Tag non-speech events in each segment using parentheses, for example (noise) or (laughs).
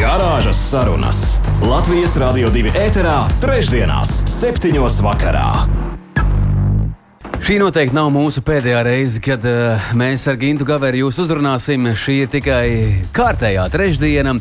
Garāžas sarunas Latvijas Rādio 2 ēterā, trešdienās, septiņos vakarā. Šī noteikti nav mūsu pēdējā reize, kad uh, mēs ar Gintu Gaveru jūs uzrunāsim. Šī ir tikai kārtējā trešdiena.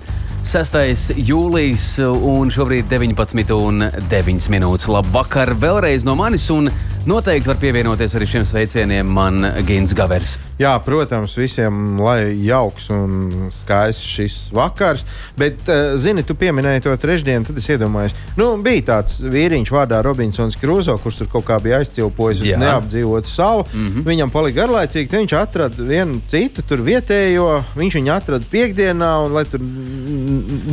6. jūlijas, un šobrīd 19,9 minūtes. Labvakar vēlreiz no manis, un Noteikti var pievienoties arī šiem sveicieniem man Gins Gavers. Jā, protams, visiem lai jauks un skaists šis vakars. Bet, uh, zini, tu pieminēji to trešdienu, tad es iedomājos, nu, bija tāds vīriņš vārdā Robinsons Krūzo, kurš tur kaut kā bija aizcilpojis uz neapdzīvotu salu. Mm -hmm. Viņam palika garlaicīgi, viņš atrada vienu citu tur vietējo. Viņš viņu atrada piekdienā, un lai tur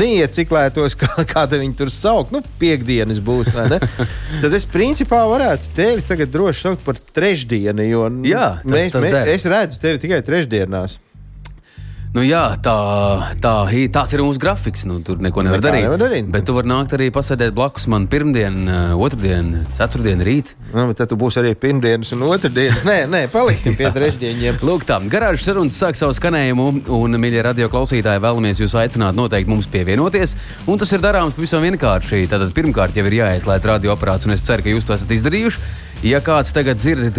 neieciklētos, (laughs) kā, kāda viņa tur sauc, nu, piekdienas būs. (laughs) tad es principā varētu tevi tagad tagad droši saukt par trešdienu, jo Jā, tas, mēs, tas mēs, es redzu tevi tikai trešdienās. Nu, jā, tā, tā, tāds ir mūsu grafiks. Nu, tur neko nevar darīt. Nevar darīt. Bet tu vari nākt arī pasēdēt blakus man pirmdien, eh, otrdien, ceturtdien, rīt. Nu, tad tu būsi arī pirmdienas un otrdienas. Nē, nē, paliksim pie trešdieniem. (laughs) Lūk, tā garāžas sarunas sāk savu skanējumu, un, mīļie radio klausītāji, vēlamies jūs aicināt noteikti mums pievienoties. Un tas ir darāms pavisam vienkārši. Tātad pirmkārt jau ir jāieslēdz radioaparāts, un es ceru, ka jūs to esat izdarījuši. Ja kāds tagad dzird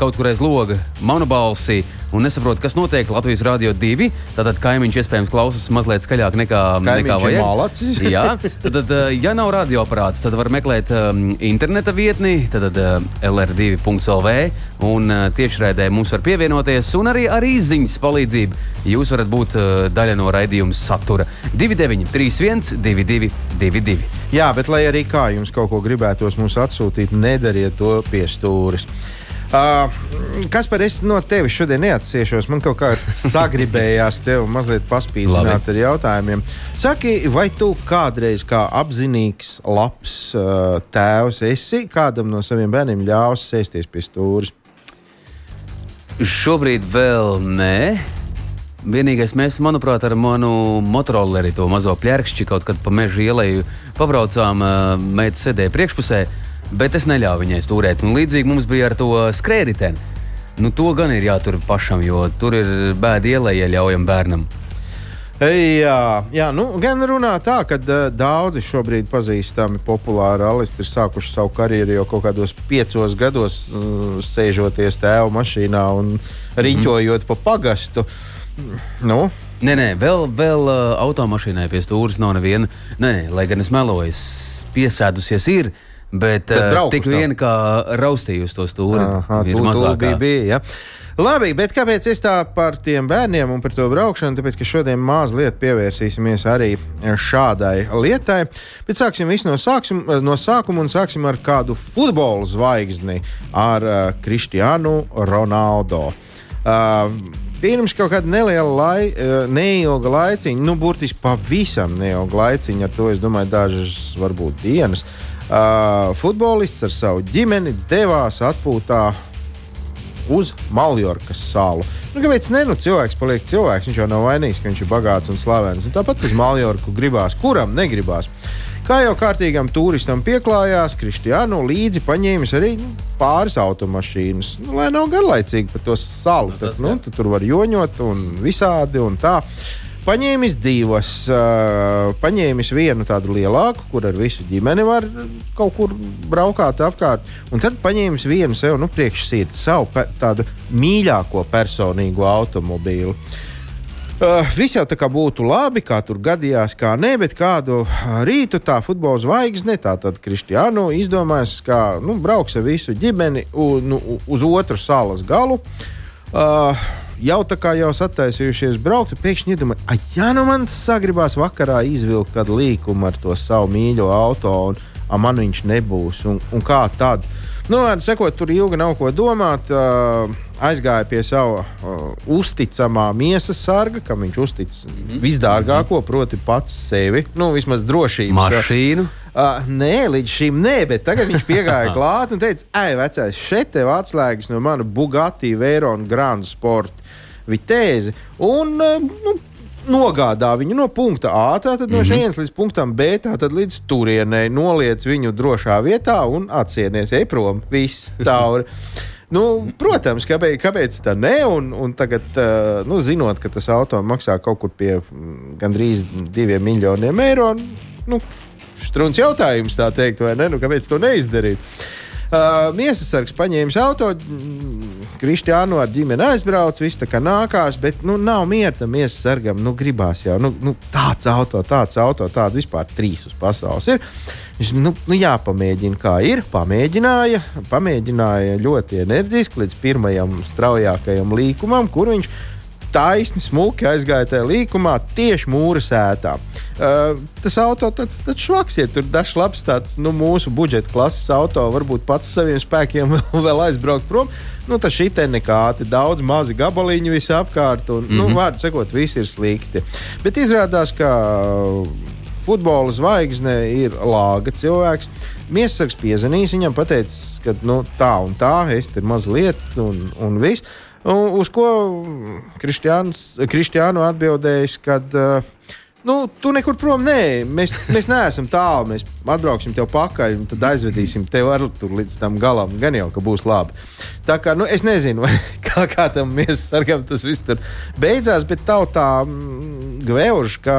kaut kur aiz loga manu balsi un nesaprot, kas notiek Latvijas Rādio 2, tad kaimiņš iespējams klausās mazliet skaļāk nekā, nekā vajag. Jā, tad, tad, ja nav radioaparāts, tad var meklēt um, interneta vietni, tad uh, lr2.lv un uh, tiešraidē mums var pievienoties un arī ar izziņas palīdzību. Jūs varat būt uh, daļa no raidījuma satura 2931 2222. Jā, bet lai arī kā jums kaut ko gribētos mums atsūtīt, nedariet to pie stūres. Uh, kas par es no tevis šodien neatsiešos? Man kaut kā sagribējās tevi mazliet paspīdzināt ar jautājumiem. Saki, vai tu kādreiz kā apzinīgs, labs uh, tēvs esi kādam no saviem bērniem ļāvis sēsties pie stūres? Šobrīd vēl nē. Vienīgais, mēs, manuprāt, ar manu motoroleri, to mazo plērkšķi kaut kad pa meža ielai pabraucām, meita sēdēja priekšpusē, bet es neļāvu viņai stūrēt. Un līdzīgi mums bija ar to skrējēju. Nu, to gan ir jātur pašam, jo tur ir bēda ielai, ja ļaujam bērnam. Jā, jā nu, gan runā tā, ka uh, daudzi šobrīd pazīstami populāri alisti ir sākuši savu karjeru jau kaut kādos piecos gados, uh, sēžoties tēva mašīnā un riņķojot mm. pa pagastu. Uh, Nu? Nē, nē, vēl, vēl uh, automašīnai pie stūres nav neviena. Nē, lai gan es meloju, piesēdusies ir. Bet, bet uh, tik vien kā raustīju uz to stūri. Mazāk bija. bija ja. Labi, bet kāpēc es tā par tiem bērniem un par to braukšanu? Tāpēc, ka šodien mazliet pievērsīsimies arī šādai lietai. Bet sāksim no, sāksim, no sākuma un sāksim ar kādu futbola zvaigzni, ar uh, Kristiānu Ronaldo. Uh, Pirms kaut kāda neliela lai, eh, neilga laiciņa, nu, burtiski pavisam neilga laiciņa, ar to es domāju, dažas varbūt dienas. Uh, futbolists ar savu ģimeni devās atpūtā uz Maljorkas salu. Nu, kāpēc ne? Nu, cilvēks paliek cilvēks. Viņš jau nav vainīgs, ka viņš ir bagāts un slavens. Un tāpat uz Maljorku gribās, kuram negribās. Kā jau kārtīgam turistam pieklājās, Kristiānu līdzi paņēmis arī nu, pāris automašīnas, nu, lai nav garlaicīgi pa to salu. Nu, tad, nu, tu tur var joņot un visādi un tā. Paņēmis divas, paņēmis vienu tādu lielāku, kur ar visu ģimeni var kaut kur braukāt apkārt, un tad paņēmis vienu sev, nu, priekšsīti, savu pe tādu mīļāko personīgo automobīlu. Uh, viss jau tā kā būtu labi, kā tur gadījās, kā nē, bet kādu rītu tā futbola zvaigzne, tā tad Kristiānu izdomājis, ka nu, brauks ar visu ģimeni un, nu, uz otru salas galu. Uh, jau tā kā jau sataisījušies braukt, pēkšņi iedomājās, ja nu man sagribās vakarā izvilkt kādu līkumu ar to savu mīļo auto, un man viņš nebūs, un, un kā tad? Nu, sekot, tur ilgi nav ko domāt. Uh, aizgāja pie sava uh, uzticamā miesas sarga, kam viņš uztic mm -hmm. visdārgāko, proti, pats sevi, nu, vismaz drošības mašīnu. Uh, nē, līdz šim nē, bet tagad viņš piegāja (laughs) klāt un teica, ej, vecais, šeit tev atslēgas no mana Bugatti Vērona Grand Sport vitēzi. Un, uh, nu, nogādā viņu no punkta A, tātad no mm -hmm. šejienes līdz punktam B, tātad līdz turienei, noliec viņu drošā vietā un atsienies, ej prom, viss cauri. (laughs) Nu, protams, kāpēc, kāpēc tā ne? Un, un tagad, uh, nu, zinot, ka tas auto maksā kaut kur pie gandrīz diviem miljoniem eiro, nu, Strūns jautājums, tā teikt, vai ne? Nu, kāpēc to neizdarīt? Uh, Miesas sargs paņēma auto, Kristiānu ar ģimeni aizbrauc, viss tā kā nākās, bet nu, nav miera tam miesas sargam. Nu, gribās jau nu, nu, tāds auto, tāds auto, tāds vispār trīs uz pasaules ir. Viņš nu, nu, jāpamēģina, kā ir. Pamēģināja, pamēģināja ļoti enerģiski līdz pirmajam straujākajam līkumam, kur viņš taisni, smuki aizgāja tajā līkumā, tieši mūra sētā. Uh, tas auto tāds, tāds švaks, ja tur dažs labs tāds, nu, mūsu budžeta klases auto, varbūt pats saviem spēkiem (laughs) vēl aizbraukt prom. Nu, tas šī te nekādi, daudz mazi gabaliņi visapkārt, un, mm -hmm. nu, mhm. vārdu sakot, viss ir slikti. Bet izrādās, ka futbola zvaigzne ir lāga cilvēks. Miesaks piezvanīs viņam, pateicis, ka nu, tā un tā, es te mazliet un, un viss. Uz ko Kristiānu atbildējis, ka uh, nu, tu nekur prom nē, mēs, mēs neesam tālu. Mēs atbrauksim tev pakaļ un tad aizvedīsim tevi ar tur līdz tam galam. Gan jau, ka būs labi. Tā kā nu, es nezinu, vai, (laughs) kā, kā tam miesas sargam tas viss tur beidzās, bet tautā mm, gvēuž, ka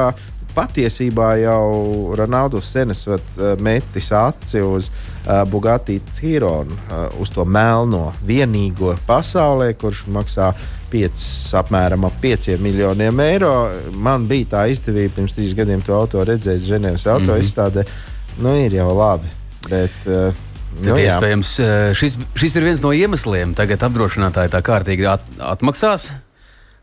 patiesībā jau Ronaldu Senesvat uh, metis aci uz uh, Bugatti Cironu, uh, uz to melno vienīgo pasaulē, kurš maksā 5, apmēram ap 5 miljoniem eiro. Man bija tā izdevība pirms trīs gadiem to auto redzēt Ženēvas auto mm -hmm. izstādē. Nu, ir jau labi. Bet, uh, Tad, nu, iespējams, šis, šis ir viens no iemesliem. Tagad apdrošinātāji tā kārtīgi at, atmaksās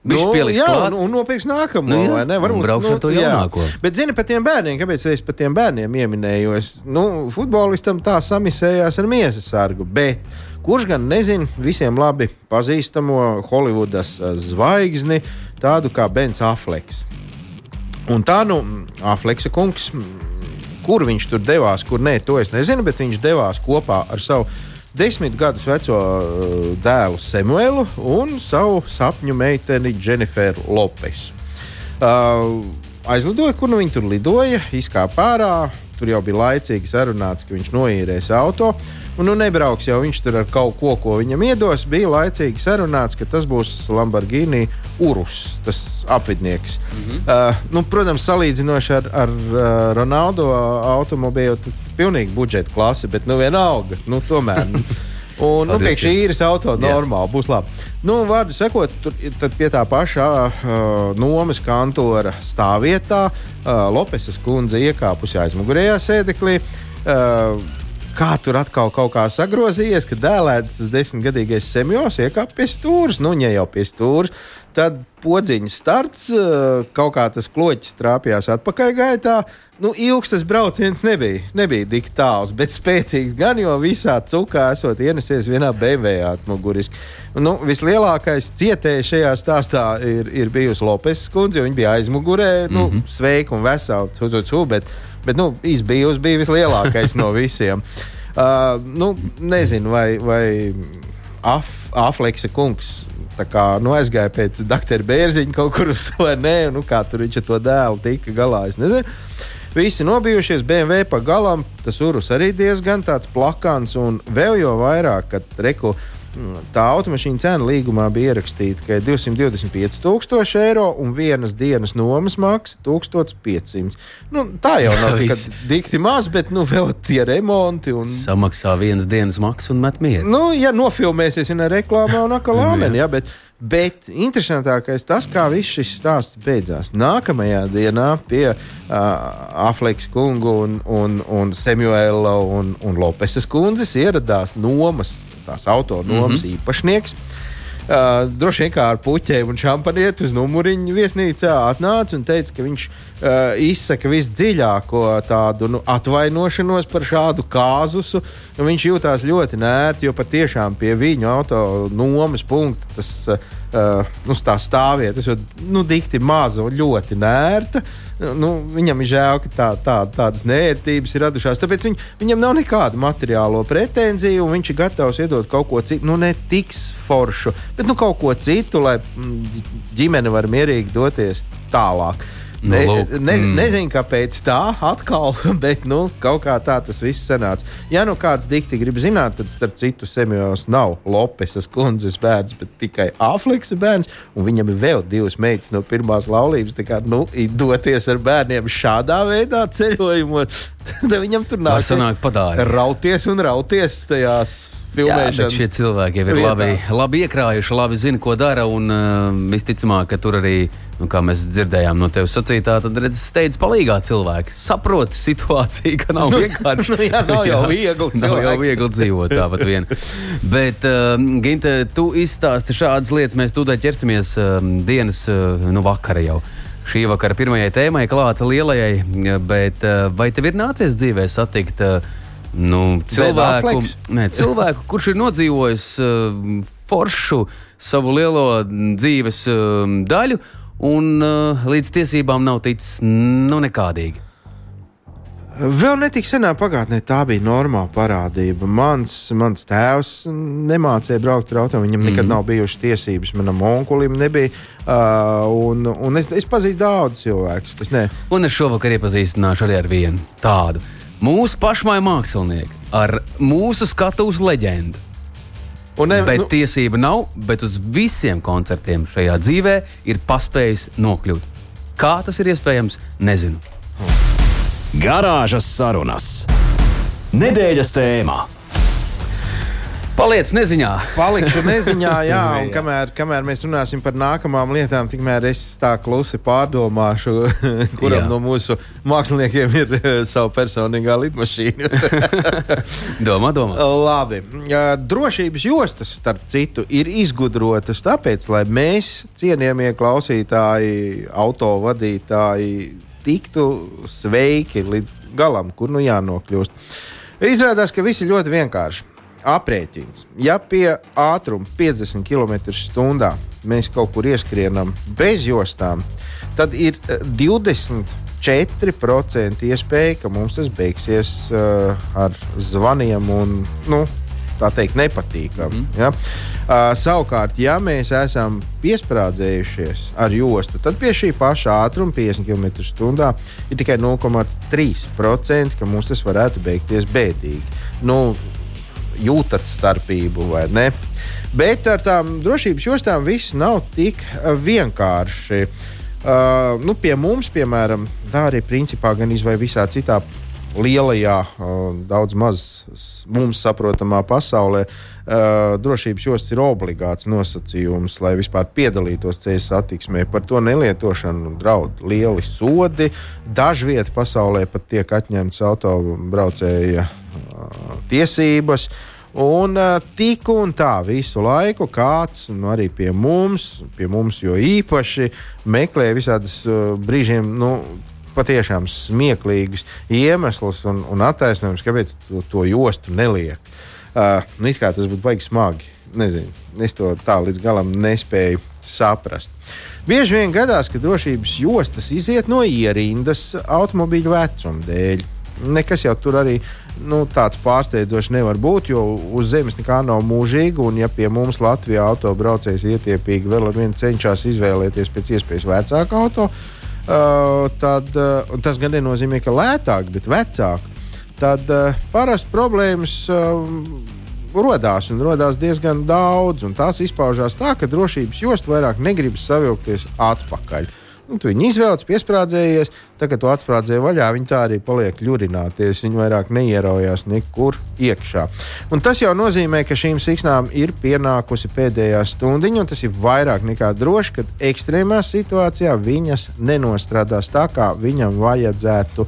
Viņš nu, pieliks jā, klāt. un, un nopirks nākamo. Nu, jā, ne, varbūt brauks nu, ar to jaunāko. Jā. Bet, zini, par tiem bērniem, kāpēc es par tiem bērniem pieminēju? Es, nu, futbolistam tā samisējās ar miesas sargu. Bet, kurš gan nezina visiem labi pazīstamo Holivudas eh, zvaigzni, tādu kā Bens Afleks. Un tā, nu, Afleksa kungs, kur viņš tur devās, kur nē, to es nezinu, bet viņš devās kopā ar savu desmit gadus veco uh, dēlu Samuelu un savu sapņu meiteni Jenniferu Lopesu. Uh, aizlidoja, kur nu viņi tur lidoja, izkāpa ārā. Tur jau bija laicīgi sarunāts, ka viņš noīrēs auto. Un nu nebrauks jau viņš tur ar kaut ko, ko viņam iedos. Bija laicīgi sarunāts, ka tas būs Lamborghini Urus, tas apvidnieks. Mm -hmm. uh, nu, protams, salīdzinoši ar, ar uh, Ronaldo automobīlu, pilnīgi budžeta klase, bet nu vienalga. Nu, tomēr. Un (laughs) nu, priekš īres auto normāli būs labi. Nu, vārdu sakot, tur pie tā pašā uh, nomas kantora stāvvietā uh, Lopesas kundze iekāpusi aizmugurējā sēdeklī. Uh, kā tur atkal kaut kā sagrozījies, ka dēlēts tas desmitgadīgais semjos iekāpa pie stūres. Nu, ja jau pie stūres, tad podziņa starts, eh, kaut kā tas kloķis trāpījās atpakaļ gaitā. Nu, ilgs tas brauciens nebija. Nebija tik tāls, bet spēcīgs gan, jo visā cukā esot ienesies vienā BMW atmuguriski. Nu, vislielākais cietējs šajā stāstā ir, ir bijusi Lopes skundze, jo viņa bija aizmugurē, nu, mm -hmm. sveika un vesela, tu, tu, tu, bet, bet nu, izbijus bija vislielākais no visiem. (laughs) Uh, nu, nezinu, vai, vai Af, Afleksa kungs kā, nu, aizgāja pēc doktora Bērziņa kaut kur uz to, nē, nu, kā tur viņš ar to dēlu tika galā. Es nezinu. Visi nobijušies, BMW pa galam, tas urus arī diezgan tāds plakāns, un vēl jau vairāk, kad reku Tā automašīna cena līgumā bija ierakstīta, ka ir 225,000 eiro un vienas dienas nomas maksa 1500. Nu, tā jau (laughs) nav dikti maz, bet nu, vēl tie remonti. Un... Samaksā vienas dienas maksu un met mieru. Nu, ja nofilmēsies vienā reklāmā un atkal (laughs) āmeni, ja, bet, bet interesantākais tas, kā viss šis stāsts beidzās. Nākamajā dienā pie uh, Afleks kungu un, un, un Samuela un, un Lopeses kundzes ieradās nomas tās autonomas mm -hmm. īpašnieks. Uh, droši vien kā ar puķiem un šampanieti uz numuriņu viesnīcā atnāca un teica, ka viņš uh, izsaka visdziļāko tādu nu, atvainošanos par šādu kāzusu. Viņš jutās ļoti nērti, jo patiešām pie viņa auto nomas punkta tas uh, nu, tā stāvvieta ir nu, dikti maza un ļoti nērta. Nu, viņam ir žēl, ka tā, tā, tādas nērtības ir radušās. Tāpēc viņ, viņam nav nekādu materiālo pretenziju, un viņš ir gatavs iedot kaut ko citu, nu, ne tik foršu, bet nu, kaut ko citu, lai mm, ģimene var mierīgi doties tālāk. Ne, nu, lūk, ne, mm. Nezinu, kāpēc tā atkal, (laughs) bet nu, kaut kā tā tas viss sanāca. Ja nu kāds dikti grib zināt, tad starp citu Semjons nav Lopesas kundzes bērns, bet tikai Āfrikas bērns, un viņam ir vēl divas meitas no pirmās laulības. Kā, nu, doties ar bērniem šādā veidā ceļojumos, (laughs) tad viņam tur nav jāsaka rauties un rauties tajās filmēšanas. Jā, šie cilvēki jau ir vietās. labi, labi iekrājuši, labi zina, ko dara. Un uh, visticamāk, ka tur arī, nu, kā mēs dzirdējām no tevis sacītā, tad redzes steidz palīgā cilvēki. Saprot situāciju, ka nav vienkārši. nu, jā, nav jau viegli. nav jau viegli dzīvot tāpat vien. Bet, uh, Ginte, tu izstāsti šādas lietas, mēs tūdaļ ķersimies uh, dienas uh, nu, vakara jau šī vakara pirmajai tēmai, klāta lielajai. Bet vai tev ir nācies dzīvē satikt uh, nu, cilvēku, ne, cilvēku, kurš ir nodzīvojis uh, foršu savu lielo dzīves uh, daļu, un uh, līdz tiesībām nav ticis nu, nekādīgi. Vēl netik senā pagātnē tā bija normāla parādība. Mans, mans tēvs nemācīja braukt ar automašīnu. Viņam nekad mm. nav bijušas tiesības, manam onkulim nebija. Uh, un, un es, es pazīstu daudzus cilvēkus. Es ne... Un es šovakar iepazīstināšu arī ar vienu tādu mūsu pašmāju mākslinieki ar mūsu skatuves leģendu. Un ne, bet nu... tiesība nav, bet uz visiem koncertiem šajā dzīvē ir paspējis nokļūt. Kā tas ir iespējams, nezinu. Garāžas sarunas. Nedēļas tēmā. Paliec neziņā. Palikšu neziņā, (laughs) jā, un kamēr, kamēr mēs runāsim par nākamām lietām, tikmēr es tā klusi pārdomāšu, (laughs) kuram jā. no mūsu māksliniekiem ir uh, sava personīgā lidmašīna. (laughs) domā, domā. Labi. Drošības jostas, starp citu, ir izgudrotas tāpēc, lai mēs, cienījamie klausītāji, autovadītāji, tiktu sveiki līdz galam, kur nu jānokļūst. Izrādās, ka viss ir ļoti vienkārši aprēķins. Ja pie ātruma 50 km/h mēs kaut kur ieskrienam bez jostām, tad ir 24% eh, iespēja, ka mums tas beigsies uh, ar zvaniem un nu, tā teikt, nepatīkami. Mm. Ja? Uh, savukārt, ja mēs esam piesprādzējušies ar jostu, tad pie šī paša ātruma, 50 km/h, ir tikai 0,3%, ka mums tas varētu beigties bēdīgi. Nu, jūtat starpību vai ne. Bet ar tām drošības jostām viss nav tik vienkārši. Uh, nu, pie mums, piemēram, tā arī principā gan izvēlē visā citā lielajā, daudz maz mums saprotamā pasaulē, drošības jostas ir obligāts nosacījums, lai vispār piedalītos ceļu satiksmē. Par to nelietošanu draud lieli sodi. Dažviet pasaulē pat tiek atņemts autobraucēja tiesības. Un tik un tā visu laiku kāds, nu, arī pie mums, pie mums jo īpaši, meklē visādas brīžiem, nu, patiešām smieklīgus iemeslus un, un attaisnojumus, kāpēc to, to jostu neliek. Uh, nu, kā tas būtu baigi smagi. Nezinu, es to tā līdz galam nespēju saprast. Bieži vien gadās, ka drošības jostas iziet no ierindas automobīļu vecuma dēļ. Nekas jau tur arī nu, tāds pārsteidzošs nevar būt, jo uz zemes nekā nav mūžīga. Un, ja pie mums Latvijā autobraucējs ietiepīgi vēl ar vienu cenšas izvēlēties pēc iespējas vecāku auto, uh, tad uh, tas gan nenozīmē, ka lētāk, bet vecāk. Tad uh, parasti problēmas. Rodās un rodās diezgan daudz, tās izpaužās tā, ka drošības jostu vairāk negribas savilkties atpakaļ. Nu, tu viņu izvēlējies, piesprādzējies, tagad tu atsprādzēji vaļā. Viņi tā arī paliek ļurināties. Viņi vairāk neierojās nekur iekšā. Un tas jau nozīmē, ka šīm siksnām ir pienākusi pēdējā stundiņa, un tas ir vairāk nekā droši, ka ekstrēmā situācijā viņas nenostrādās tā, kā viņam vajadzētu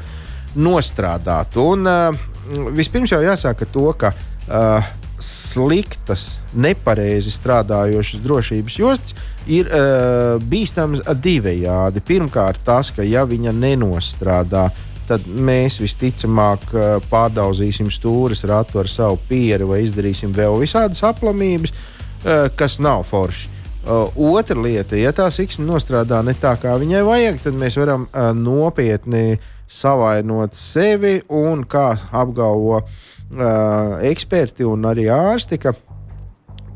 nostrādāt. Un uh, vispirms jau jāsaka to, ka uh, sliktas, nepareizi strādājošas drošības jostas ir uh, bīstams divējādi. Pirmkārt, tas, ka ja viņa nenostrādā, tad mēs visticamāk uh, pārdauzīsim stūres ratu ar savu pieri vai izdarīsim vēl visādas aplamības, uh, kas nav forši. Uh, otra lieta, ja tā siksna nostrādā ne tā, kā viņai vajag, tad mēs varam uh, nopietni savainot sevi un, kā apgalvo uh, uh, eksperti un arī ārsti, ka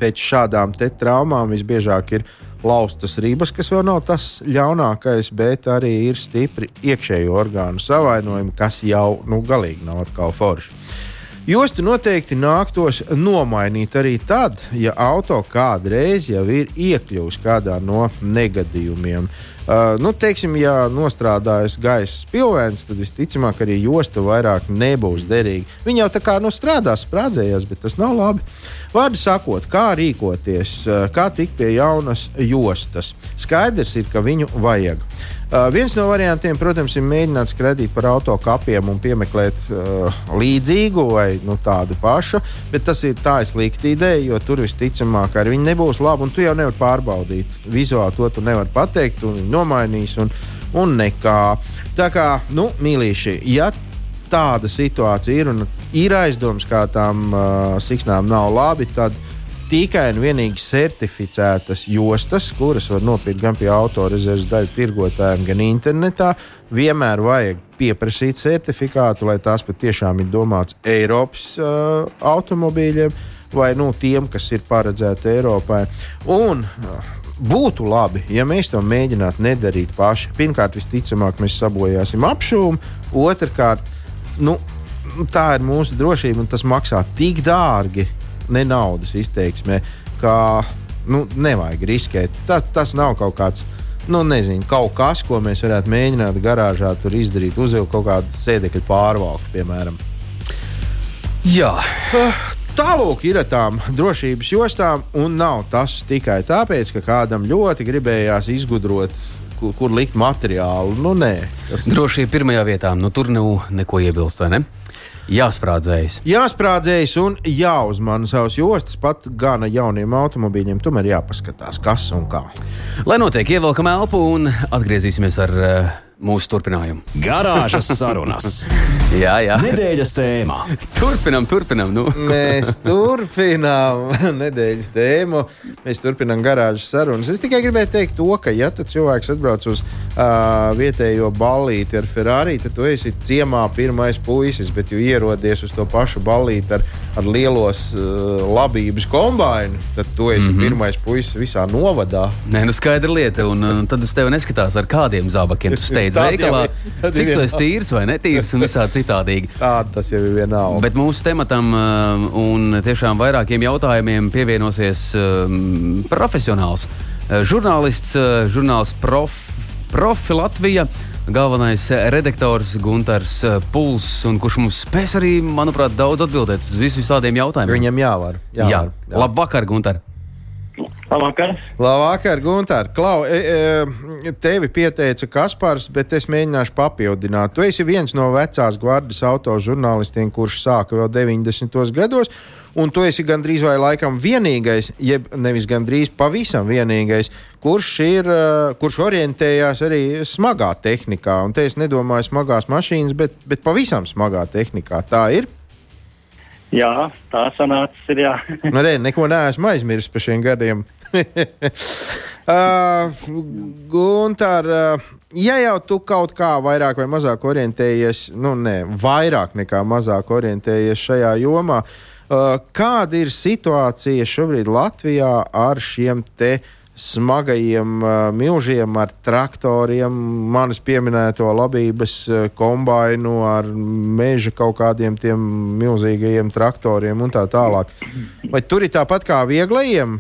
pēc šādām traumām visbiežāk ir laustas ribas, kas vēl nav tas ļaunākais, bet arī ir stipri iekšējo orgānu savainojumi, kas jau nu, galīgi nav atkal forši. Jostu noteikti nāktos nomainīt arī tad, ja auto kādreiz jau ir iekļuvis kādā no negadījumiem. Uh, nu, teiksim, ja nostrādājas gaisa spilvens, tad visticamāk arī josta vairāk nebūs derīga. Viņa jau tā kā nu, strādās, sprādzējās, bet tas nav labi. Vārdu sakot, kā rīkoties, uh, kā tikt pie jaunas jostas. Skaidrs ir, ka viņu vajag. Uh, viens no variantiem, protams, ir mēģināt skraidīt par autokapiem un piemeklēt uh, līdzīgu vai nu, tādu pašu, bet tas ir tā slikta ideja, jo tur visticamāk arī viņi nebūs labi, un tu jau nevari pārbaudīt. Vizuāli to tu nevari pateikt, un viņi nomainīs, un, un nekā. Tā kā, nu, mīlīši, ja tāda situācija ir un ir aizdoms, kā tām uh, siksnām nav labi, tad tikai un vienīgi certificētas jostas, kuras var nopirkt gan pie autorezerves daļu tirgotājiem, gan internetā. Vienmēr vajag pieprasīt certifikātu, lai tās patiešām ir domāts Eiropas uh, automobīļiem vai nu, tiem, kas ir paredzēti Eiropai. Un, uh, Būtu labi, ja mēs to mēģinātu nedarīt paši. Pirmkārt, visticamāk, mēs sabojāsim apšūmu. Otrakārt, nu, tā ir mūsu drošība, un tas maksā tik dārgi, ne naudas izteiksmē, ka nu, nevajag riskēt. Ta, tas nav kaut kāds. Nu, nezinu, kaut kas, ko mēs varētu mēģināt garāžā izdarīt, uzvilkt kaut kādu sēdekļu pārvalku, piemēram. Jā. Tālāk ir tām drošības jostām, un nav tas tikai tāpēc, ka kādam ļoti gribējās izgudrot, kur, kur likt materiālu. Nu, nē, tas... Drošība pirmajā vietā, nu tur nav neko iebilst, vai ne? Jāsprādzējas. Jāsprādzējas un jāuzmana savas jostas pat gana jauniem automobīļiem. Tomēr jāpaskatās, kas un kā. Lai notiek, ievelkam elpu un atgriezīsimies ar uh, mūsu turpinājumu. Garāžas sarunas. (laughs) jā, jā. Nedēļas tēmā. Turpinam, turpinam. Nu. Mēs turpinām (laughs) nedēļas tēmu. Mēs turpinām garāžas sarunas. Es tikai gribēju teikt to, ka, ja cilvēks atbrauc uz uh, vietējo ballīti ar Ferrari, tad tu esi ciemā pirmais puisis, bet jau ierodies uz to pašu ballīti ar, ar lielos uh, labības kombainu, tad tu esi mm -hmm. pirmais puisis visā novadā. Nē, nu skaidra lieta, un, un tad uz tevi neskatās ar kādiem zābakiem tu steidz veikalā. Cik tu esi tīrs vai netīrs un visā citādīgi. Tā tas jau ir vienalga. Bet mūsu tematam uh, un tiešām vairākiem jautājumiem pievienosies um, profesionāls uh, žurnālists, žurnāls prof, Profi Latvija galvenais redaktors Gunārs eh, Puls, kurš mums spēs arī, manuprāt, daudz atbildēt uz visiem tādiem jautājumiem. Viņam jāvar. jāvar jā, jā. labvakar, Gunār! Labvakar, Labvakar Gunār! Klau, e, e, tevi pieteica Kaspars, bet es mēģināšu papildināt. Tu esi viens no vecās gvardas autožurnālistiem, kurš sāka vēl 90. gados. Un tu esi gandrīz vai laikam vienīgais, jeb nevis gandrīz pavisam vienīgais, kurš, ir, uh, kurš orientējās arī smagā tehnikā. Un te es nedomāju smagās mašīnas, bet, bet pavisam smagā tehnikā. Tā ir. Jā, tā sanācis. Ir, jā. nu, re, neko neesmu aizmirsis par šiem gadiem. (laughs) uh, Gunter, uh, ja jau tu kaut kā vairāk vai mazāk orientējies, nu, ne, vairāk nekā mazāk orientējies šajā jomā, uh, Uh, kāda ir situācija šobrīd Latvijā ar šiem te smagajiem uh, milžiem, ar traktoriem, manis pieminēto labības uh, kombainu, ar meža kaut kādiem tiem milzīgajiem traktoriem un tā tālāk? Vai tur ir tāpat kā vieglajiem?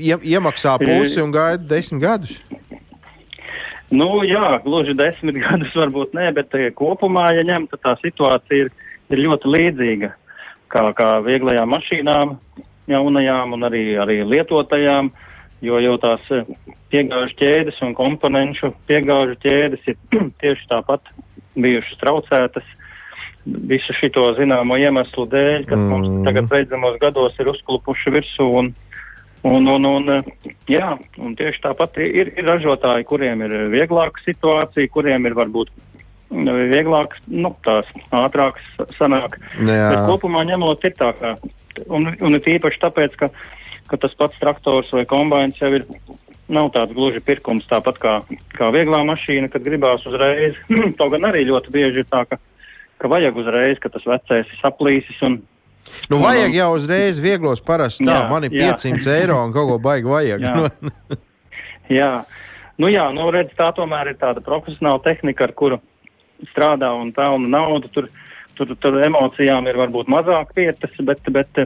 Iemaksā pusi un gaida desmit gadus. Nu, jā, gluži desmit (laughs) gadus varbūt nē, bet kopumā, ja ņemt, tad tā situācija ir, ir ļoti līdzīga kā, kā vieglajām mašīnām, jaunajām un arī, arī lietotajām, jo jau tās eh, piegāžu ķēdes un komponenšu piegāžu ķēdes ir (clears throat) tieši tāpat bijušas traucētas. visu šito zināmo iemeslu dēļ, kas mm. mums tagad beidzamos gados ir uzklupuši virsū. Un, un, un, un, jā, un tieši tāpat ir, ir ražotāji, kuriem ir vieglāka situācija, kuriem ir varbūt vieglāk, nu, tās ātrākas sanāk. Jā. Bet kopumā ņemot ir tā, ka, un, un ir īpaši tāpēc, ka, ka tas pats traktors vai kombains jau ir nav tāds gluži pirkums, tāpat kā, kā vieglā mašīna, kad gribās uzreiz. (clears throat) to gan arī ļoti bieži ir tā, ka, ka vajag uzreiz, ka tas vecais ir saplīsis. Un, nu, vajag jau uzreiz vieglos parasti tā, jā, man ir 500 jā. eiro un kaut ko baigi vajag. Jā, (laughs) jā. Nu, jā, nu, redz, tā tomēr ir tāda profesionāla tehnika, ar kuru strādā un pelna naudu. Tur, tur, tur emocijām ir varbūt mazāk vietas, bet, bet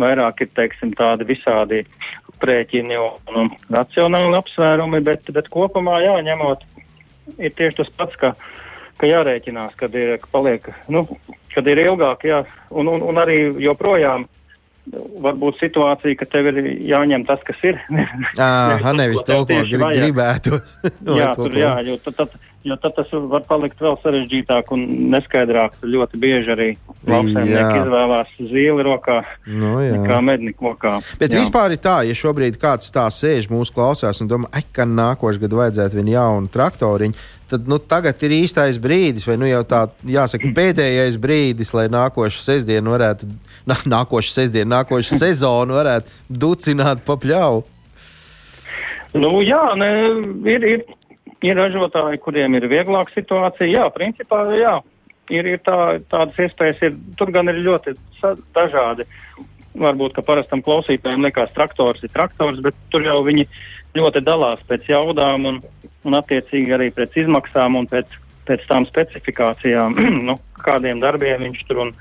vairāk ir, teiksim, tādi visādi aprēķini un, un racionāli apsvērumi, bet, bet kopumā jāņemot, ir tieši tas pats, ka, ka jārēķinās, kad ir, ka paliek, nu, kad ir ilgāk, jā, un, un, un arī joprojām varbūt situācija, ka tev ir jāņem tas, kas ir. (laughs) Jā, nevis to, ko grib, gribētos. (laughs) jā, tur, jā, jo tad, tad, jo tad tas var palikt vēl sarežģītāk un neskaidrāk. Ļoti bieži arī lauksaimnieki izvēlās zīli rokā, no, nu kā medniku rokā. Bet jā. vispār ir tā, ja šobrīd kāds tā sēž mūsu klausās un domā, ka nākošais gads vajadzētu viņu jaunu traktoriņu, tad nu, tagad ir īstais brīdis, vai nu jau tā jāsaka pēdējais brīdis, lai nākošu sestdienu varētu, nā, nākošu sestdienu, nākošu sezonu varētu ducināt pa pļauju. Nu, jā, ne, ir, ir Ir ražotāji, kuriem ir vieglāka situācija. Jā, principā, jā, ir, ir tā, tādas iespējas. Ir, tur gan ir ļoti dažādi. Varbūt, ka parastam klausītājam liekas, traktors ir traktors, bet tur jau viņi ļoti dalās pēc jaudām un, un attiecīgi arī pēc izmaksām un pēc, pēc tām specifikācijām, (clears throat) nu, kādiem darbiem viņš tur un,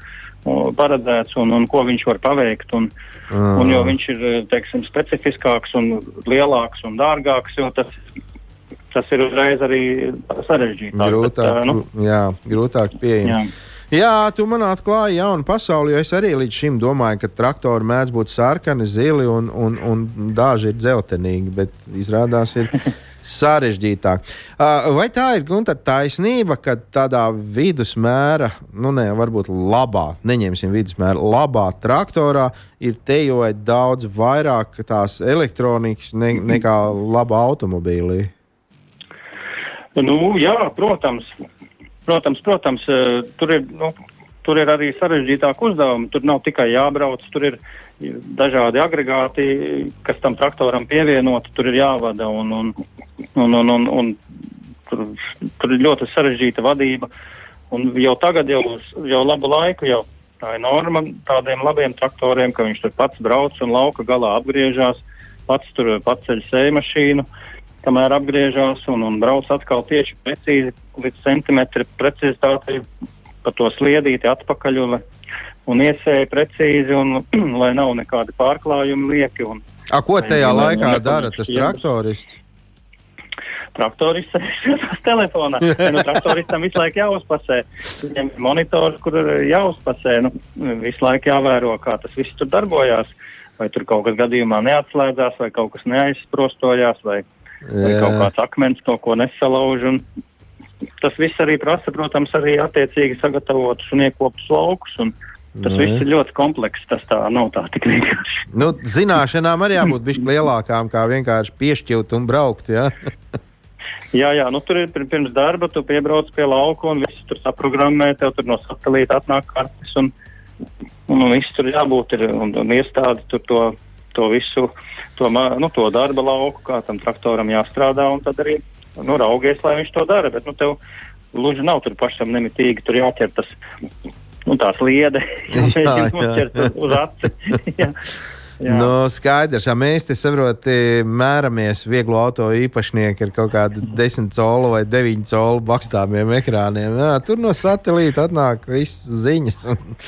un paredzēts un, un ko viņš var paveikt. Un, mm. un jo viņš ir, teiksim, specifiskāks un lielāks un dārgāks, jo tas tas ir uzreiz arī sarežģītāk. Grūtāk, bet, nu, jā, grūtāk pieejams. Jā, tu man atklāji jaunu pasauli, jo es arī līdz šim domāju, ka traktori mēdz būt sarkani, zili un, un, un daži ir dzeltenīgi, bet izrādās ir (laughs) sarežģītāk. Vai tā ir Gunter, taisnība, ka tādā vidusmēra, nu ne, varbūt labā, neņemsim vidusmēra, labā traktorā ir tejojot daudz vairāk tās elektronikas ne, nekā labā automobīlī? Nu, jā, protams. Protams, protams eh, tur, ir, nu, tur ir arī sarežģītāk uzdevumi. Tur nav tikai jābrauc, tur ir dažādi agregāti, kas tam traktoram pievienoti, tur ir jāvada. Un, un, un, un, un, un tur, tur ir ļoti sarežģīta vadība. Un jau tagad, jau, jau labu laiku, jau tā ir norma tādiem labiem traktoriem, ka viņš tur pats brauc un lauka galā apgriežās, pats tur paceļ sēju mašīnu. Uh, kamēr apgriežās un, un brauc atkal tieši precīzi līdz centimetru precizitātei pa to sliedīti atpakaļ un, un iesēja precīzi un (clears throat) lai nav nekādi pārklājumi lieki. Un, A, ko tajā lai, laikā dara tas traktorists? Traktorists sēž (laughs) telefonā. (laughs) nu, traktoristam visu laiku jāuzpasē. Viņam ir monitors, kur jāuzpasē. Nu, visu laiku jāvēro, kā tas viss tur darbojās. Vai tur kaut kas gadījumā neatslēdzās, vai kaut kas neaizsprostojās, vai vai kaut kāds akmens to, ko nesalauž. Un tas viss arī prasa, protams, arī attiecīgi sagatavotus un iekoptus laukus. Un tas nu, viss ir ļoti komplekss. Tas tā nav tā tik vienkārši. Nu, zināšanām arī jābūt bišķi lielākām, kā vienkārši piešķirt un braukt. Ja? (laughs) Jā, jā, nu tur ir pirms darba, tu piebrauc pie lauka un viss tur saprogrammē, tev tur no satelīta atnāk kartes un, un, un viss tur jābūt ir un, un iestādi tur to to visu, to, nu, to darba lauku, kā tam traktoram jāstrādā, un tad arī nu, raugies, lai viņš to dara. Bet nu, tev gluži nav tur pašam nemitīgi, tur jāķer tas, nu, tās liede, jāķer uz aci. (laughs) Jā. Nu, skaidrs, ja mēs te saprotam, mēramies vieglo auto īpašnieki ar kaut kādu 10 colu vai 9 colu bakstāmiem ekrāniem. Jā, tur no satelīta atnāk viss ziņas.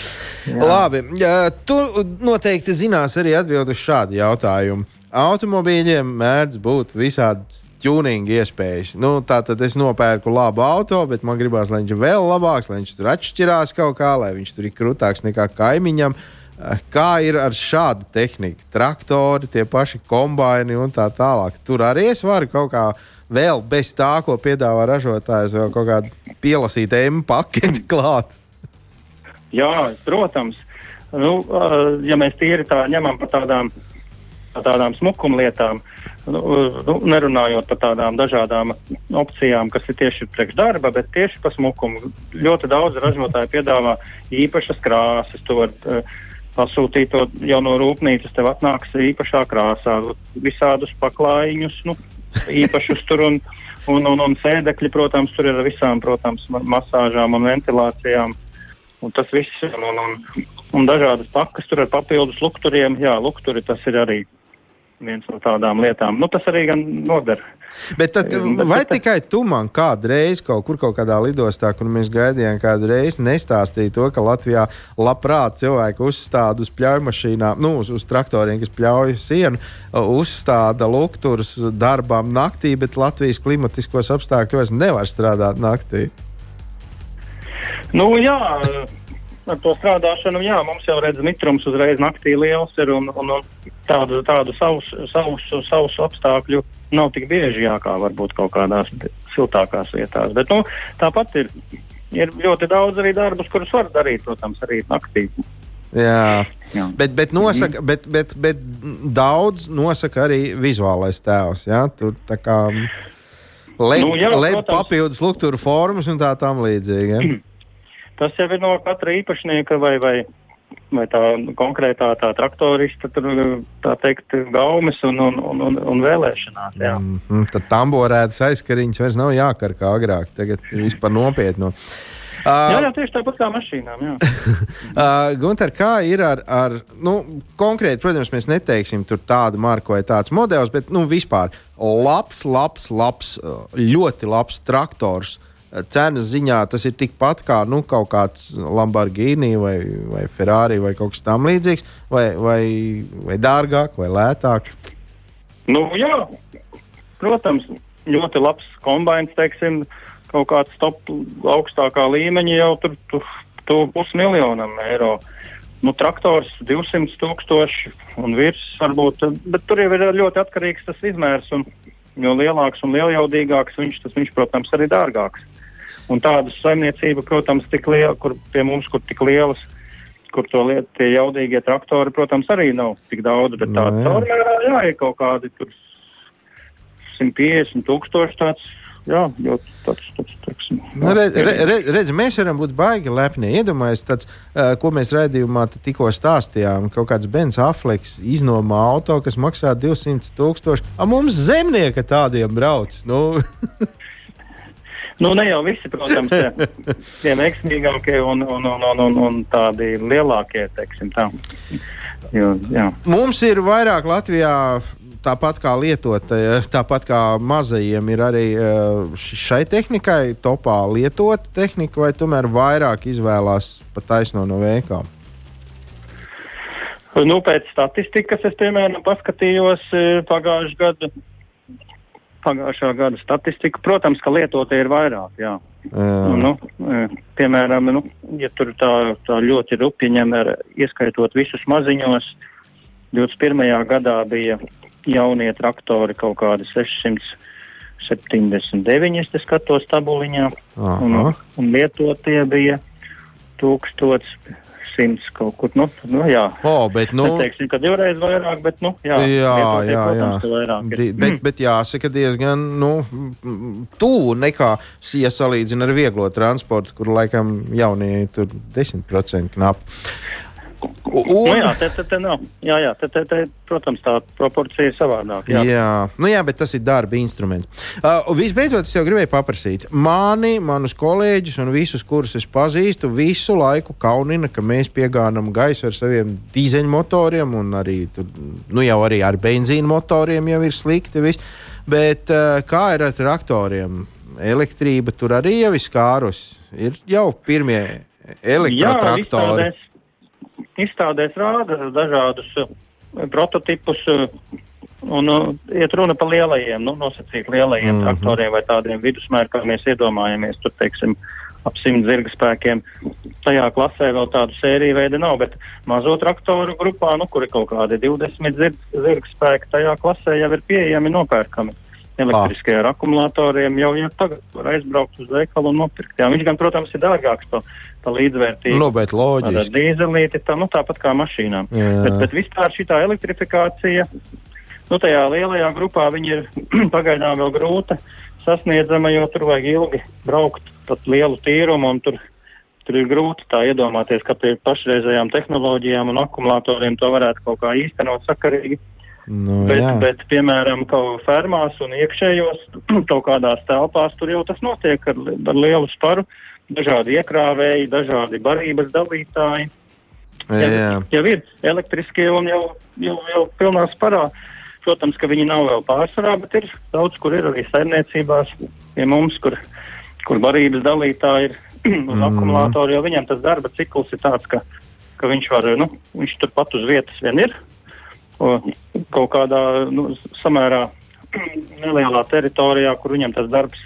(laughs) Labi, jā, tu noteikti zinās arī atbild uz šādu jautājumu. Automobīļiem mēdz būt visādi tuninga iespējas. Nu, tā tad es nopērku labu auto, bet man gribās, lai viņš ir vēl labāks, lai viņš tur atšķirās kaut kā, lai viņš tur ir krūtāks nekā kaimiņam. Uh, Eh, kā ir ar šādu tehniku? Traktori, tie paši kombaini un tā tālāk. Tur arī es varu kaut kā vēl bez tā, ko piedāvā ražotājs, vēl kaut kādu pielasītu M paketi (laughs) klāt. Jā, protams. Nu, uh, ja mēs tīri tā ņemam par tādām, par tādām smukumlietām, nu, nu, nerunājot par tādām dažādām opcijām, kas ir tieši priekš darba, bet tieši par smukumu. Ļoti daudz ražotāji piedāvā īpašas krāsas. To var uh, pasūtīt to jau no rūpnīcas, tev atnāks īpašā krāsā, visādus paklājiņus, nu, īpašus tur un, un, un, un sēdekļi, protams, tur ir ar visām, protams, masāžām un ventilācijām. Un tas viss, un, un, un, un dažādas pakas tur ar papildus lukturiem. Jā, lukturi tas ir arī viens no tādām lietām. Nu, tas arī gan noder. Bet tad, vai tikai tu man kādreiz kaut kur kaut kādā lidostā, kur mēs gaidījām, kādu reizi nestāstīja to, ka Latvijā labprāt cilvēki uzstāda uz pļauju mašīnām, nu, uz, uz traktoriem, kas pļauj sienu, uzstāda lukturus darbām naktī, bet Latvijas klimatiskos apstākļos nevar strādāt naktī. Nu, jā, ar to strādāšanu, jā, mums jau redz mitrums uzreiz naktī liels ir un, un, un tādu, tādu savus, savus, savus apstākļu nav tik bieži jā, kā varbūt kaut kādās siltākās vietās. Bet, nu, tāpat ir, ir ļoti daudz arī darbus, kurus var darīt, protams, arī naktī. Jā, jā. Bet, bet, nosaka, bet, bet, bet daudz nosaka arī vizuālais tēls. Jā? Tur tā kā led, nu, jā, led papildus struktūra formas un tā tam līdzīgi. Ja? (clears throat) Tas jau ir no katra īpašnieka vai, vai, vai tā konkrētā tā traktorista, tur, tā teikt, gaumes un, un, un, un, un vēlēšanās. Jā. Mm -hmm. Tad tamborētas aizkariņas vairs nav jākar kā agrāk. Tagad ir vispār nopietni. Uh, jā, jā, tieši tāpat kā mašīnām. uh, (laughs) Gunter, kā ir ar, ar nu, konkrēti, protams, mēs neteiksim tādu marku vai tāds modelis, bet nu, vispār labs, labs, labs, ļoti labs traktors cenas ziņā tas ir tikpat kā nu, kaut kāds Lamborghini vai, vai Ferrari vai kaut kas tamlīdzīgs, vai, vai, vai dārgāk vai lētāk? Nu, jā, protams, ļoti labs kombinācijas, teiksim, kaut kāds top augstākā līmeņa jau tur, tur pusmiljonam eiro. Nu, traktors 200 tūkstoši un virs varbūt, bet tur jau ir ļoti atkarīgs tas izmērs. Un, jo lielāks un lieljaudīgāks viņš, tas viņš, protams, arī dārgāks. Un tādas saimniecība, protams, tik liela, kur pie mums, kur tik lielas, kur to lietu, tie jaudīgie traktori, protams, arī nav tik daudz, bet tāda caurmērā, jā, ir kaut kādi tur 150 tūkstoši tāds. Jā, ļoti tāds, tāds, tāds nu, redz, redz, redz, mēs varam būt baigi lepni. Iedomājieties, tāds, uh, ko mēs raidījumā tikko stāstījām. Kaut kāds Bens Afleks iznomā auto, kas maksā 200 tūkstoši. A mums zemnieka tādiem brauc. Nu. (laughs) Nu, ne jau visi, protams, (laughs) tie, veiksmīgākie un, un, un, un, un, un tādi lielākie, teiksim tā. Jo, jā. Mums ir vairāk Latvijā tāpat kā lietotāji, tāpat kā mazajiem, ir arī eh, šai tehnikai topā lietot tehnika, vai tomēr vairāk izvēlās pa taisno no veikām? Nu, pēc statistikas es, piemēram, paskatījos eh, pagājušajā gadā pagājušā gada statistika. Protams, ka lietotie ir vairāk. Jā. Jā. Nu, e, piemēram, nu, ja tur tā, tā ļoti rupi ņem, ieskaitot visus maziņos, 21. gadā bija jaunie traktori kaut kādi 679, es skatos tabuliņā, Aha. un, un lietotie bija 1000 simts kaut kur. Nu, nu, jā, oh, bet, nu, Neteiksim, ka divreiz vairāk, bet, nu, jā, jā, jā, protams, jā. Vairāk Di, bet, mm. bet jāsaka diezgan, nu, tuvu nekā, ja salīdzina ar vieglo transportu, kur laikam jaunie tur 10% knapi. Un... Nu, jā, te, te, te nav. Jā, jā te, te, te, protams, tā proporcija ir savādāka. Jā. Jā. Nu, jā, bet tas ir darba instruments. Uh, visbeidzot, es jau gribēju paprasīt. Mani, manus kolēģus un visus, kurus es pazīstu, visu laiku kaunina, ka mēs piegānam gaisu ar saviem dīzeļmotoriem, un arī, tur, nu, jau arī ar benzīna motoriem jau ir slikti. Viss. Bet uh, kā ir ar traktoriem? Elektrība tur arī jau ir skārus. Ir jau pirmie elektrotraktori. Jā, izstādēs rāda dažādus uh, prototipus. Uh, un uh, iet runa par lielajiem, nu, nosacīt lielajiem mm -hmm. traktoriem vai tādiem vidusmēr, kā mēs iedomājamies, tur, teiksim, ap simt zirga spēkiem. Tajā klasē vēl tādu sēriju veidu nav, bet mazo traktoru grupā, nu, kur ir kaut kādi 20 zirga, zirga spēki, tajā klasē jau ir pieejami nopērkami elektriskie ar akumulatoriem jau, jau tagad var aizbraukt uz veikalu un nopirkt. Jā, viņš gan, protams, ir dārgāks to, tā līdzvērtība. Nu, bet loģiski. Dīzelīti, tā, nu, tāpat kā mašīnām. Jā. Bet, bet vispār šī elektrifikācija, nu, tajā lielajā grupā viņa ir (clears throat) pagaidām vēl grūta sasniedzama, jo tur vajag ilgi braukt pat lielu tīrumu un tur, tur ir grūti tā iedomāties, ka pie pašreizējām tehnoloģijām un akumulatoriem to varētu kaut kā īstenot sakarīgi. Nu, Bet, jā. bet, piemēram, kaut fermās un iekšējos (clears throat) kaut kādās telpās tur jau tas notiek ar, ar lielu sparu. Dažādi iekrāvēji, dažādi barības dalītāji. jā, jā. jau ir elektriskie un jau, jau, jau pilnā sparā. Protams, ka viņi nav vēl pārsvarā, bet ir daudz, kur ir arī saimniecībās pie mums, kur, kur barības dalītāji ir (clears throat) uz Mhm. akumulātoru, jo viņam tas darba cikls ir tāds, ka, ka viņš var, nu, viņš tur pat uz vietas vien ir. Kaut kādā nu, samērā nelielā teritorijā, kur viņam tas darbs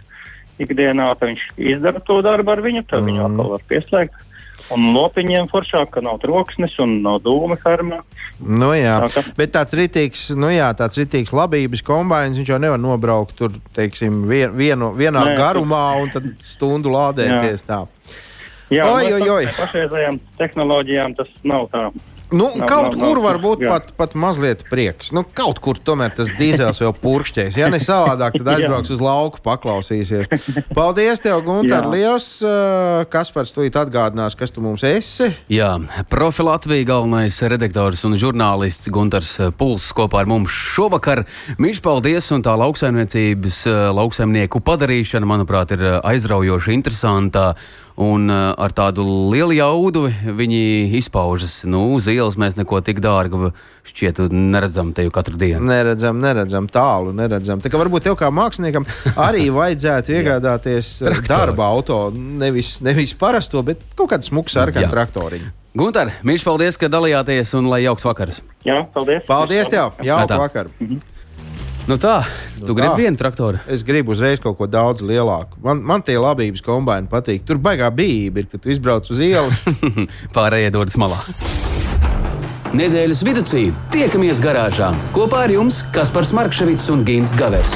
ikdienā, tad viņš izdara to darbu ar viņu, tad viņu Mhm. atkal var pieslēgt. Un lopiņiem foršāk, ka nav troksnis un nav dūma fermā. Nu, jā. Tā ka- Bet tāds rītīgs, nu jā, tāds rītīgs labības kombains, viņš jau nevar nobraukt tur, teiksim, vien, vienu, vienā Nē, garumā un tad stundu lādēties tā. Jā, Oi, nu, oi, oi. ar pašreizējām tehnoloģijām tas nav tā. Nu, Nav, kaut nav, kur nav. var būt Jā. pat, pat mazliet prieks. Nu, kaut kur tomēr tas dīzels jau purkšķēs. Ja ne savādāk, tad (laughs) aizbrauks uz lauku, paklausīsies. Paldies, tev, Gunter, liels. Uh, Kaspars, tu atgādinās, kas tu mums esi. Jā, Profi Latvijas galvenais redaktors un žurnālists Gunārs Puls kopā ar mums šovakar. Mīļš, paldies! Un tā lauksaimniecības, eh, lauksaimnieku padarīšana, manuprāt, ir eh, aizraujoša, interesanta. Un eh, ar tādu lielu jaudu viņi izpaužas. Nu, uz ielas mēs neko tik dārgu šķiet neredzam te jau katru dienu. Neredzam, neredzam, tālu neredzam. Tā kā varbūt tev kā māksliniekam arī (laughs) vajadzētu iegādāties uh, darba auto. Nevis, nevis parasto, bet kaut kādu smuku sarkanu traktoriņu. Gunār, mīļš, paldies, ka dalījāties un lai jauks vakars! Jā, paldies. Paldies tev! Jauka tā. vakar! Nu tā, tu tā. gribi vienu traktoru? Es gribu uzreiz kaut ko daudz lielāku. Man, man tie labības kombaini patīk. Tur baigā bijība ir, kad tu izbrauc uz ielas. (laughs) Pārējie dodas malā. Nedēļas vidū tiekamies garāžā kopā ar jums Kaspars Markevits un Gins Gavers.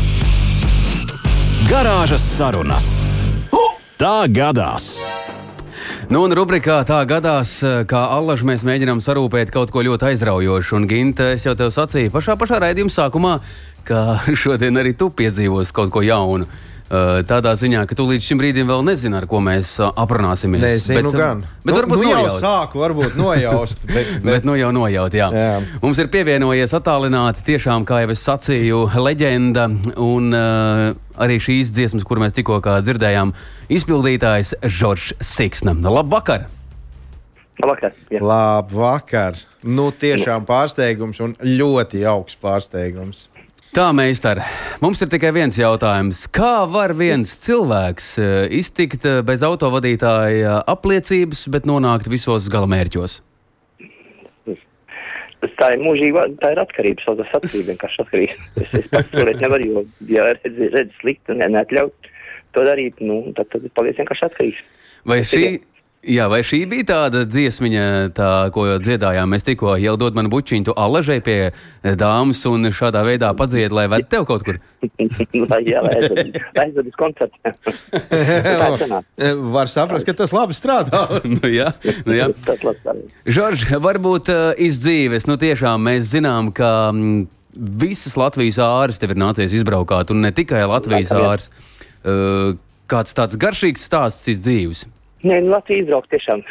Garāžas sarunas. Tā gadās! Nu, un rubrikā tā gadās, eh, kā allaž mēs mēģinām sarūpēt kaut ko ļoti aizraujošu. Un, Ginte, es jau tev sacīju pašā, pašā raidījuma sākumā, ka (laughs) šodien arī tu piedzīvosi kaut ko jaunu. Eh, Tādā ziņā, ka tu līdz šim brīdim vēl nezini, ar ko mēs eh, aprunāsimies. Nezinu, bet, gan. Bet nu, varbūt nu jau nojaut. sāku, varbūt nojaust. Bet, Bet, (laughs) bet, nu jau nojaut, jā. Jā. Mums ir pievienojies attālināti, tiešām, kā jau es sacīju, leģenda. Un uh, arī šīs dziesmas, kur mēs tikko kā dzirdējām, izpildītājs Žoržs Siksna. Labvakar! Labvakar. Jā. Labvakar! Nu, tiešām pārsteigums un ļoti jauks pārsteigums. Tā, meistar, mums ir tikai viens jautājums. Kā var viens cilvēks uh, iztikt uh, bez autovadītāja apliecības, bet nonākt visos galamērķos? Tā ir mūžīga, tā ir atkarība, sauc tas atkarība, vienkārši atkarība. Es, es pats turēt nevaru, jo, ja redz, redz slikti un ne- neatļaut to darīt, nu, tad, tad paliec vienkārši atkarīgs. Vai šī, jā, vai šī bija tāda dziesmiņa, tā, ko dziedājām mēs tikko, jau dod man bučiņu, tu alažai pie eh, dāmas un šādā veidā padzied, lai ved tev kaut kur? (laughs) jā, lai aizved, lai aizved uz koncertu. (laughs) tā sanāk. Var saprast, ka tas labi strādā. (laughs) nu, jā, nu, jā. Žorž, varbūt uh, iz dzīves, nu tiešām mēs zinām, ka mm, visas Latvijas āras tev ir nācies izbraukāt, un ne tikai Latvijas āras. Uh, kāds tāds garšīgs stāsts iz dzīves? Nē, nu, Latvija izbraukt tiešām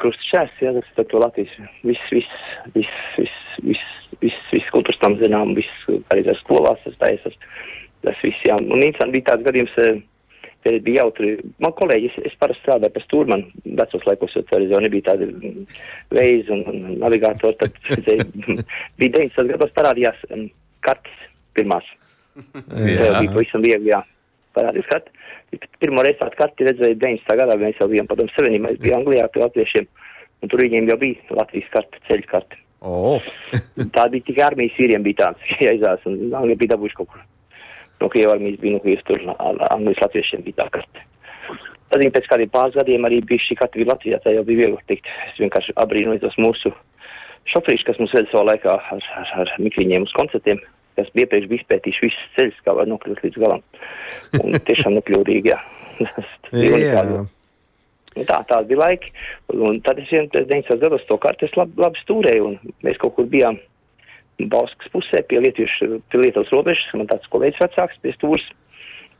krusta šķērs, jā, tas par to Latvijas viss, viss, viss, viss, viss, viss, viss kultūras tam zinām, viss pareizās skolās, tas taisas, tas viss, jā. Un interesanti bija tāds gadījums, eh, kad bija jautri, man kolēģi, es, es parasti strādāju par stūrmanu, vecos laikos, jau nebija tādi mm, veizi un, un navigātori, tad (laughs) bija 90 gados parādījās um, kartes pirmās. Jā. Bija pavisam viegli, jā, parādījās kartes. Pirmo reizi tādu karti redzēju 90. gadā, mēs jau bijām padomu savienībā, es biju Anglijā pie latviešiem, un tur viņiem jau bija Latvijas karte, ceļu karte. Oh. tā bija tikai armijas vīriem bija tāds, (laughs) jāizās, un Anglija bija dabūjuši kaut kur. No Krievijas armijas bija, no Krievijas tur, Anglijas latviešiem bija tā karte. Tad viņi pēc kādiem pāris gadiem arī bija šī katra bija Latvijā, tā jau bija viegli tikt. Es vienkārši abrīnoju tos mūsu šoferīšus, kas mums veda savā laikā ar, ar, ar mikriņiem uz koncertiem, kas bija iepriekš bija izpētījuši visus ceļus, kā var nokļūt līdz galam. Un (laughs) tiešām nokļūdīgi, jā. (laughs) Jā. Tā, tā bija laiki. Un tad es vien 90. gados to kartes labi, labi stūrēju, mēs kaut kur bijām Bauskas pusē pie Lietuvas, pie Lietuvas robežas, man tāds kolēģis vecāks pie stūras.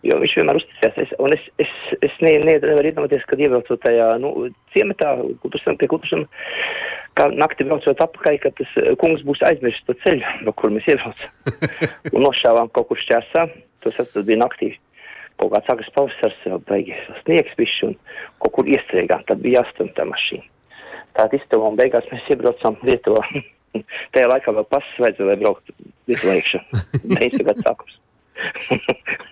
Jo viņš vienmēr uzticējās. Un es, es, es ne, ne, nevaru iedomāties, kad ievilcot tajā nu, ciematā, kultūrsam, pie kultūrsam, kā nakti braucot apakaļ, ka tas eh, kungs būs aizmirsis to ceļu, no kur mēs ievilcam. (laughs) un nošāvām kaut kur šķērsā, tas bija naktī. Kaut kāds agrs pavasars, beigas sniegs bišķi un kaut kur iestrēgām, tad bija jāstum tā mašīna. Tātad iztuvām beigās mēs iebraucam Lietuvā. (laughs) Tajā laikā vēl pasas vajadzēja, lai brauktu Lietuvā iekšā. (laughs) 90 gadu sākums.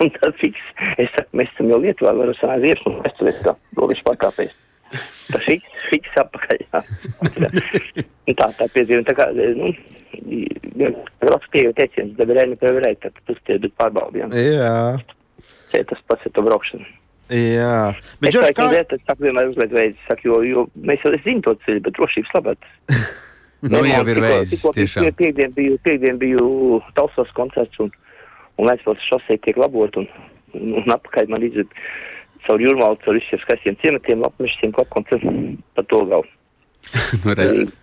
Un tad fiks, es saku, mēs esam jau Lietuvā, varu sanākt viepas un vēstures, kā robežu pārkāpējs. Tas fiks, fiks apakaļ, jā. Tā, tā piedzīve, tā kā, nu, rakstīju teiciens, deberēni preverēt, tad tas tie ir pārbaudījumi. Jā. Šeit tas pats ir to braukšanu. Jā. Bet, Džordž, kā... kā... Es saku, vienmēr uzliek veids, saku, jo, jo mēs jau zinām to ceļu, bet drošības labāk. Nu, jau ir veids, tiešām. Piekdien biju, piekdien biju Talsos koncerts un un Vēstpils šosei tiek labot, un, un, apakaļ man izved caur jūrmālu, caur visiem skaistiem ciematiem, apmešiem, klapkoncem pa to galu. (laughs) nu, redz.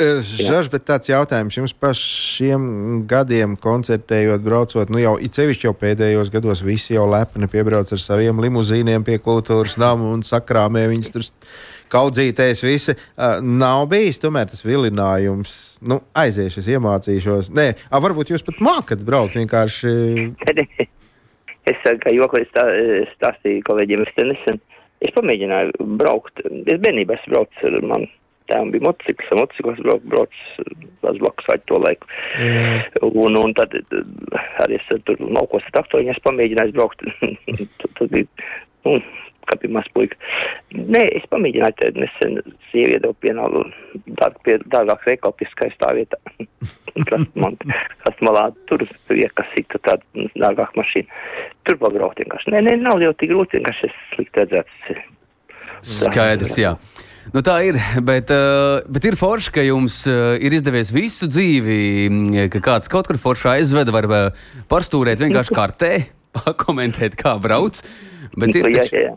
Žaž, bet tāds jautājums jums par šiem gadiem koncertējot, braucot, nu jau it sevišķi jau pēdējos gados visi jau lepni piebrauc ar saviem limuzīniem pie kultūras namu un sakrāmē viņus tur kaudzīties visi. Uh, nav bijis tomēr tas vilinājums, nu aiziešu, es iemācīšos. Nē, a, varbūt jūs pat mākat braukt vienkārši. (laughs) es kā jokoju stā, stāstīju kolēģiem, es nesen, es pamēģināju braukt, es bērnībā esmu braucis ar mani tēvam bija motocikls, ar motocikls brauc, brauc uz blakus vai to laiku. Mm. Un, un tad arī es tur laukos ar traktoriņu, es pamēģināju braukt. (laughs) tad bija, nu, kā bija maz puika. Nē, es pamēģināju, tad nesen sievi iedevu pienālu pie dārgāk veikalu pie skaistā vietā. (laughs) Kas malā tur bija, kas sita tāda dārgāk mašīna. Tur pagraukt vienkārši. Nē, nē, nav jau tik grūti, vienkārši es slikti redzēts. Skaidrs, jā. Nu, tā ir, bet, uh, bet ir forši, ka jums uh, ir izdevies visu dzīvi, ka kāds kaut kur forši aizveda, var uh, parstūrēt vienkārši kartē, (laughs) pakomentēt, kā brauc. Bet ir jā, jā, jā.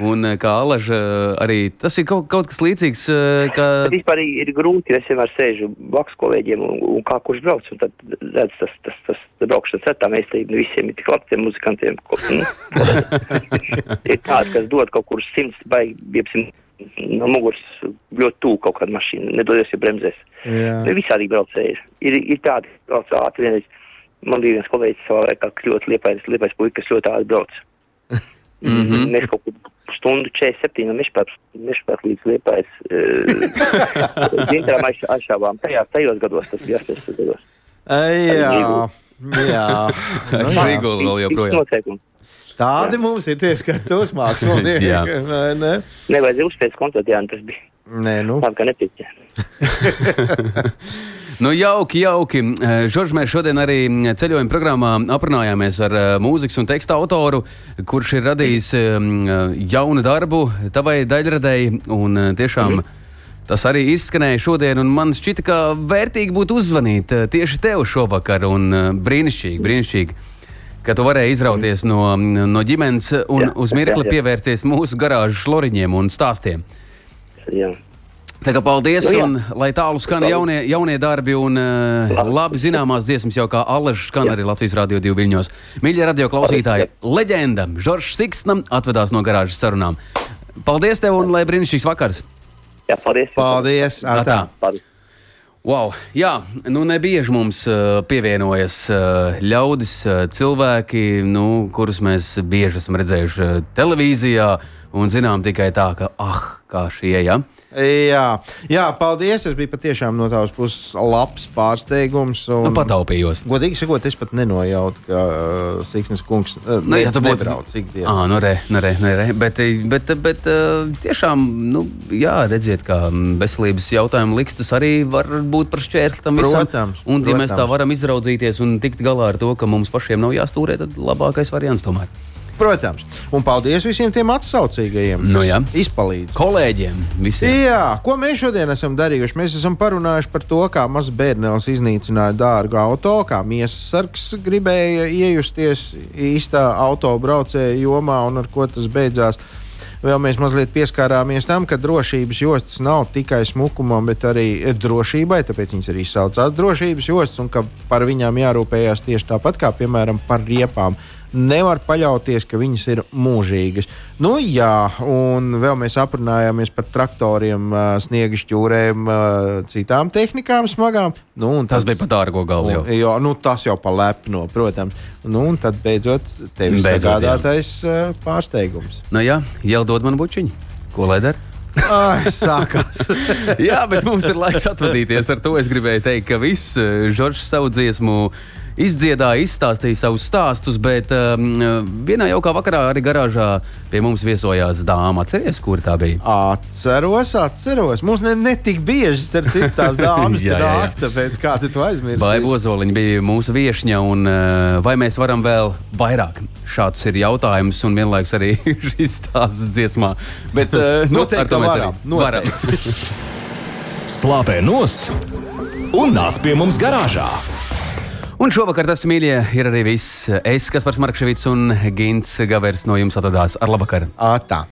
Un kā alaža arī tas ir kaut, kaut kas līdzīgs, ka Bet vispār ir grūti, es vienmēr sēžu blakus kolēģiem un, un kā kurš brauc, un tad redz tas, tas, tas, tas braukšanas cetā meistarība nu visiem ir tik labi tiem muzikantiem. Ko, nu, (laughs) ir tāds, kas dod kaut kur simts baigi, biepsim, no muguras ļoti tūl kaut kāda mašīna, nedodies, ja bremzēs. Ne visādi braucēji. Ir, ir tādi, kas brauc ātri vienreiz. Man bija viens kolēģis savā laikā, kas ļoti liepais, liepais puika, kas ļoti ātri brauc. (laughs) mm -hmm. Mēs kaut kur stundu 47 no Mišpēc līdz Liepais. (laughs) Zintrām aizšāvām tajā, tajos gados, tas bija 80 gados. Jā, jā. (laughs) Nu, jā. Rīgula vēl joprojām. Tādi mums ir tie skatuves (laughs) mākslinieki. Jā. vai ne? Nevajadzēja uzspēt kontot, jā, tas bija Nē, nu. labi, ka nepiķē. Nu, jauki, jauki. Eh, Žorž, mēs šodien arī ceļojuma programmā aprunājāmies ar eh, mūzikas un teksta autoru, kurš ir radījis eh, jaunu darbu tavai daļradēji. Un tiešām tas arī izskanēja šodien, un man šķita, ka vērtīgi būtu uzvanīt tieši tev šovakar. Un brīnišķīgi, brīnišķīgi. Ka tu varēji izrauties no, no ģimenes un Jā, uz mirkli jā, jā. pievērsties mūsu garāžu šloriņiem un stāstiem. Jā. Tā kā paldies, Nu, jā. un lai tālu skan jaunie, jaunie darbi un uh, labi zināmās dziesmas, jau kā Alažs skan Jā. arī Latvijas Rādio 2 viļņos. Mīļie radio klausītāji, leģenda Žoržs Siksnam atvedās no garāžas sarunām. Paldies tev un lai brīnišķīgs vakars! Jā, paldies. Paldies! Atā. Paldies. Wow, jā, nu nebieži mums uh, pievienojas uh, ļaudis, uh, cilvēki, nu, kurus mēs bieži esam redzējuši uh, televīzijā un zinām tikai tā, ka ah, kā šie, ja? Jā, jā, paldies. Es biju patiešām no tavas puses labs pārsteigums. Un, Nu, pataupījos. Godīgi sakot, es pat nenojautu, ka uh, Siksnis kungs uh, Nu, ja tu būtu- nebrauc ikdienā. Ah, nu, re, nu, re, nu, re. Bet, bet, bet uh, tiešām, nu, jā, redziet, ka mm, veselības jautājumu likstas arī var būt par šķērsli tam visam. Protams, Un, ja mēs tā protams. varam izraudzīties un tikt galā ar to, ka mums pašiem nav jāstūrē, tad labākais variants tomēr. Protams. Un paldies visiem tiem atsaucīgajiem, Nu, kas jā. izpalīdz. Kolēģiem visiem. Jā, ko mēs šodien esam darījuši? Mēs esam parunājuši par to, kā mazs bērns iznīcināja dārgu auto, kā miesas sargs gribēja iejusties īstā autobraucēja jomā un ar ko tas beidzās. Vēl mēs mazliet pieskārāmies tam, ka drošības jostas nav tikai smukumam, bet arī drošībai. Tāpēc viņas arī saucās drošības jostas, un ka par viņām jārūpējas tieši tāpat kā, piemēram, par riepām. Nevar paļauties, ka viņas ir mūžīgas. Nu, jā, un vēl mēs aprunājāmies par traktoriem, ā, sniega šķūrēm, ā, citām tehnikām smagām. Nu, un Tas bija pat dārgo galvu. jau. Jo, nu, tas jau pa lepno, protams. Nu, un tad beidzot tevis Beidzot, sagādātais ā, pārsteigums. Nu, jā, jau dod man bučiņu. Ko lai dara? Ai, sākās! (laughs) Jā, bet mums ir laiks atvadīties. Ar to es gribēju teikt, ka viss Žoržs savu dziesmu izdziedāja, izstāstīja savus stāstus, bet um, vienā jaukā vakarā arī garāžā pie mums viesojās dāma. Atceries, kur tā bija? Atceros, atceros. Mums ne, ne tik bieži starp citu tās (laughs) dāmas nāk, tāpēc kā tu to aizmirsti? Vai Bozoliņa bija mūsu viesņa, un uh, vai mēs varam vēl vairāk? Šāds ir jautājums, un vienlaikus arī (laughs) šis stāsts dziesmā. Bet, uh, (laughs) nu, Noteikti ar to mēs varam, arī noteikti. Slāpē nost un nāc pie mums garāžā. Un šovakar tas, mīļie, ir arī viss. Es, kas par Markevits un Gins Gavers no jums atvadās ar labvakaru. Ā, tā.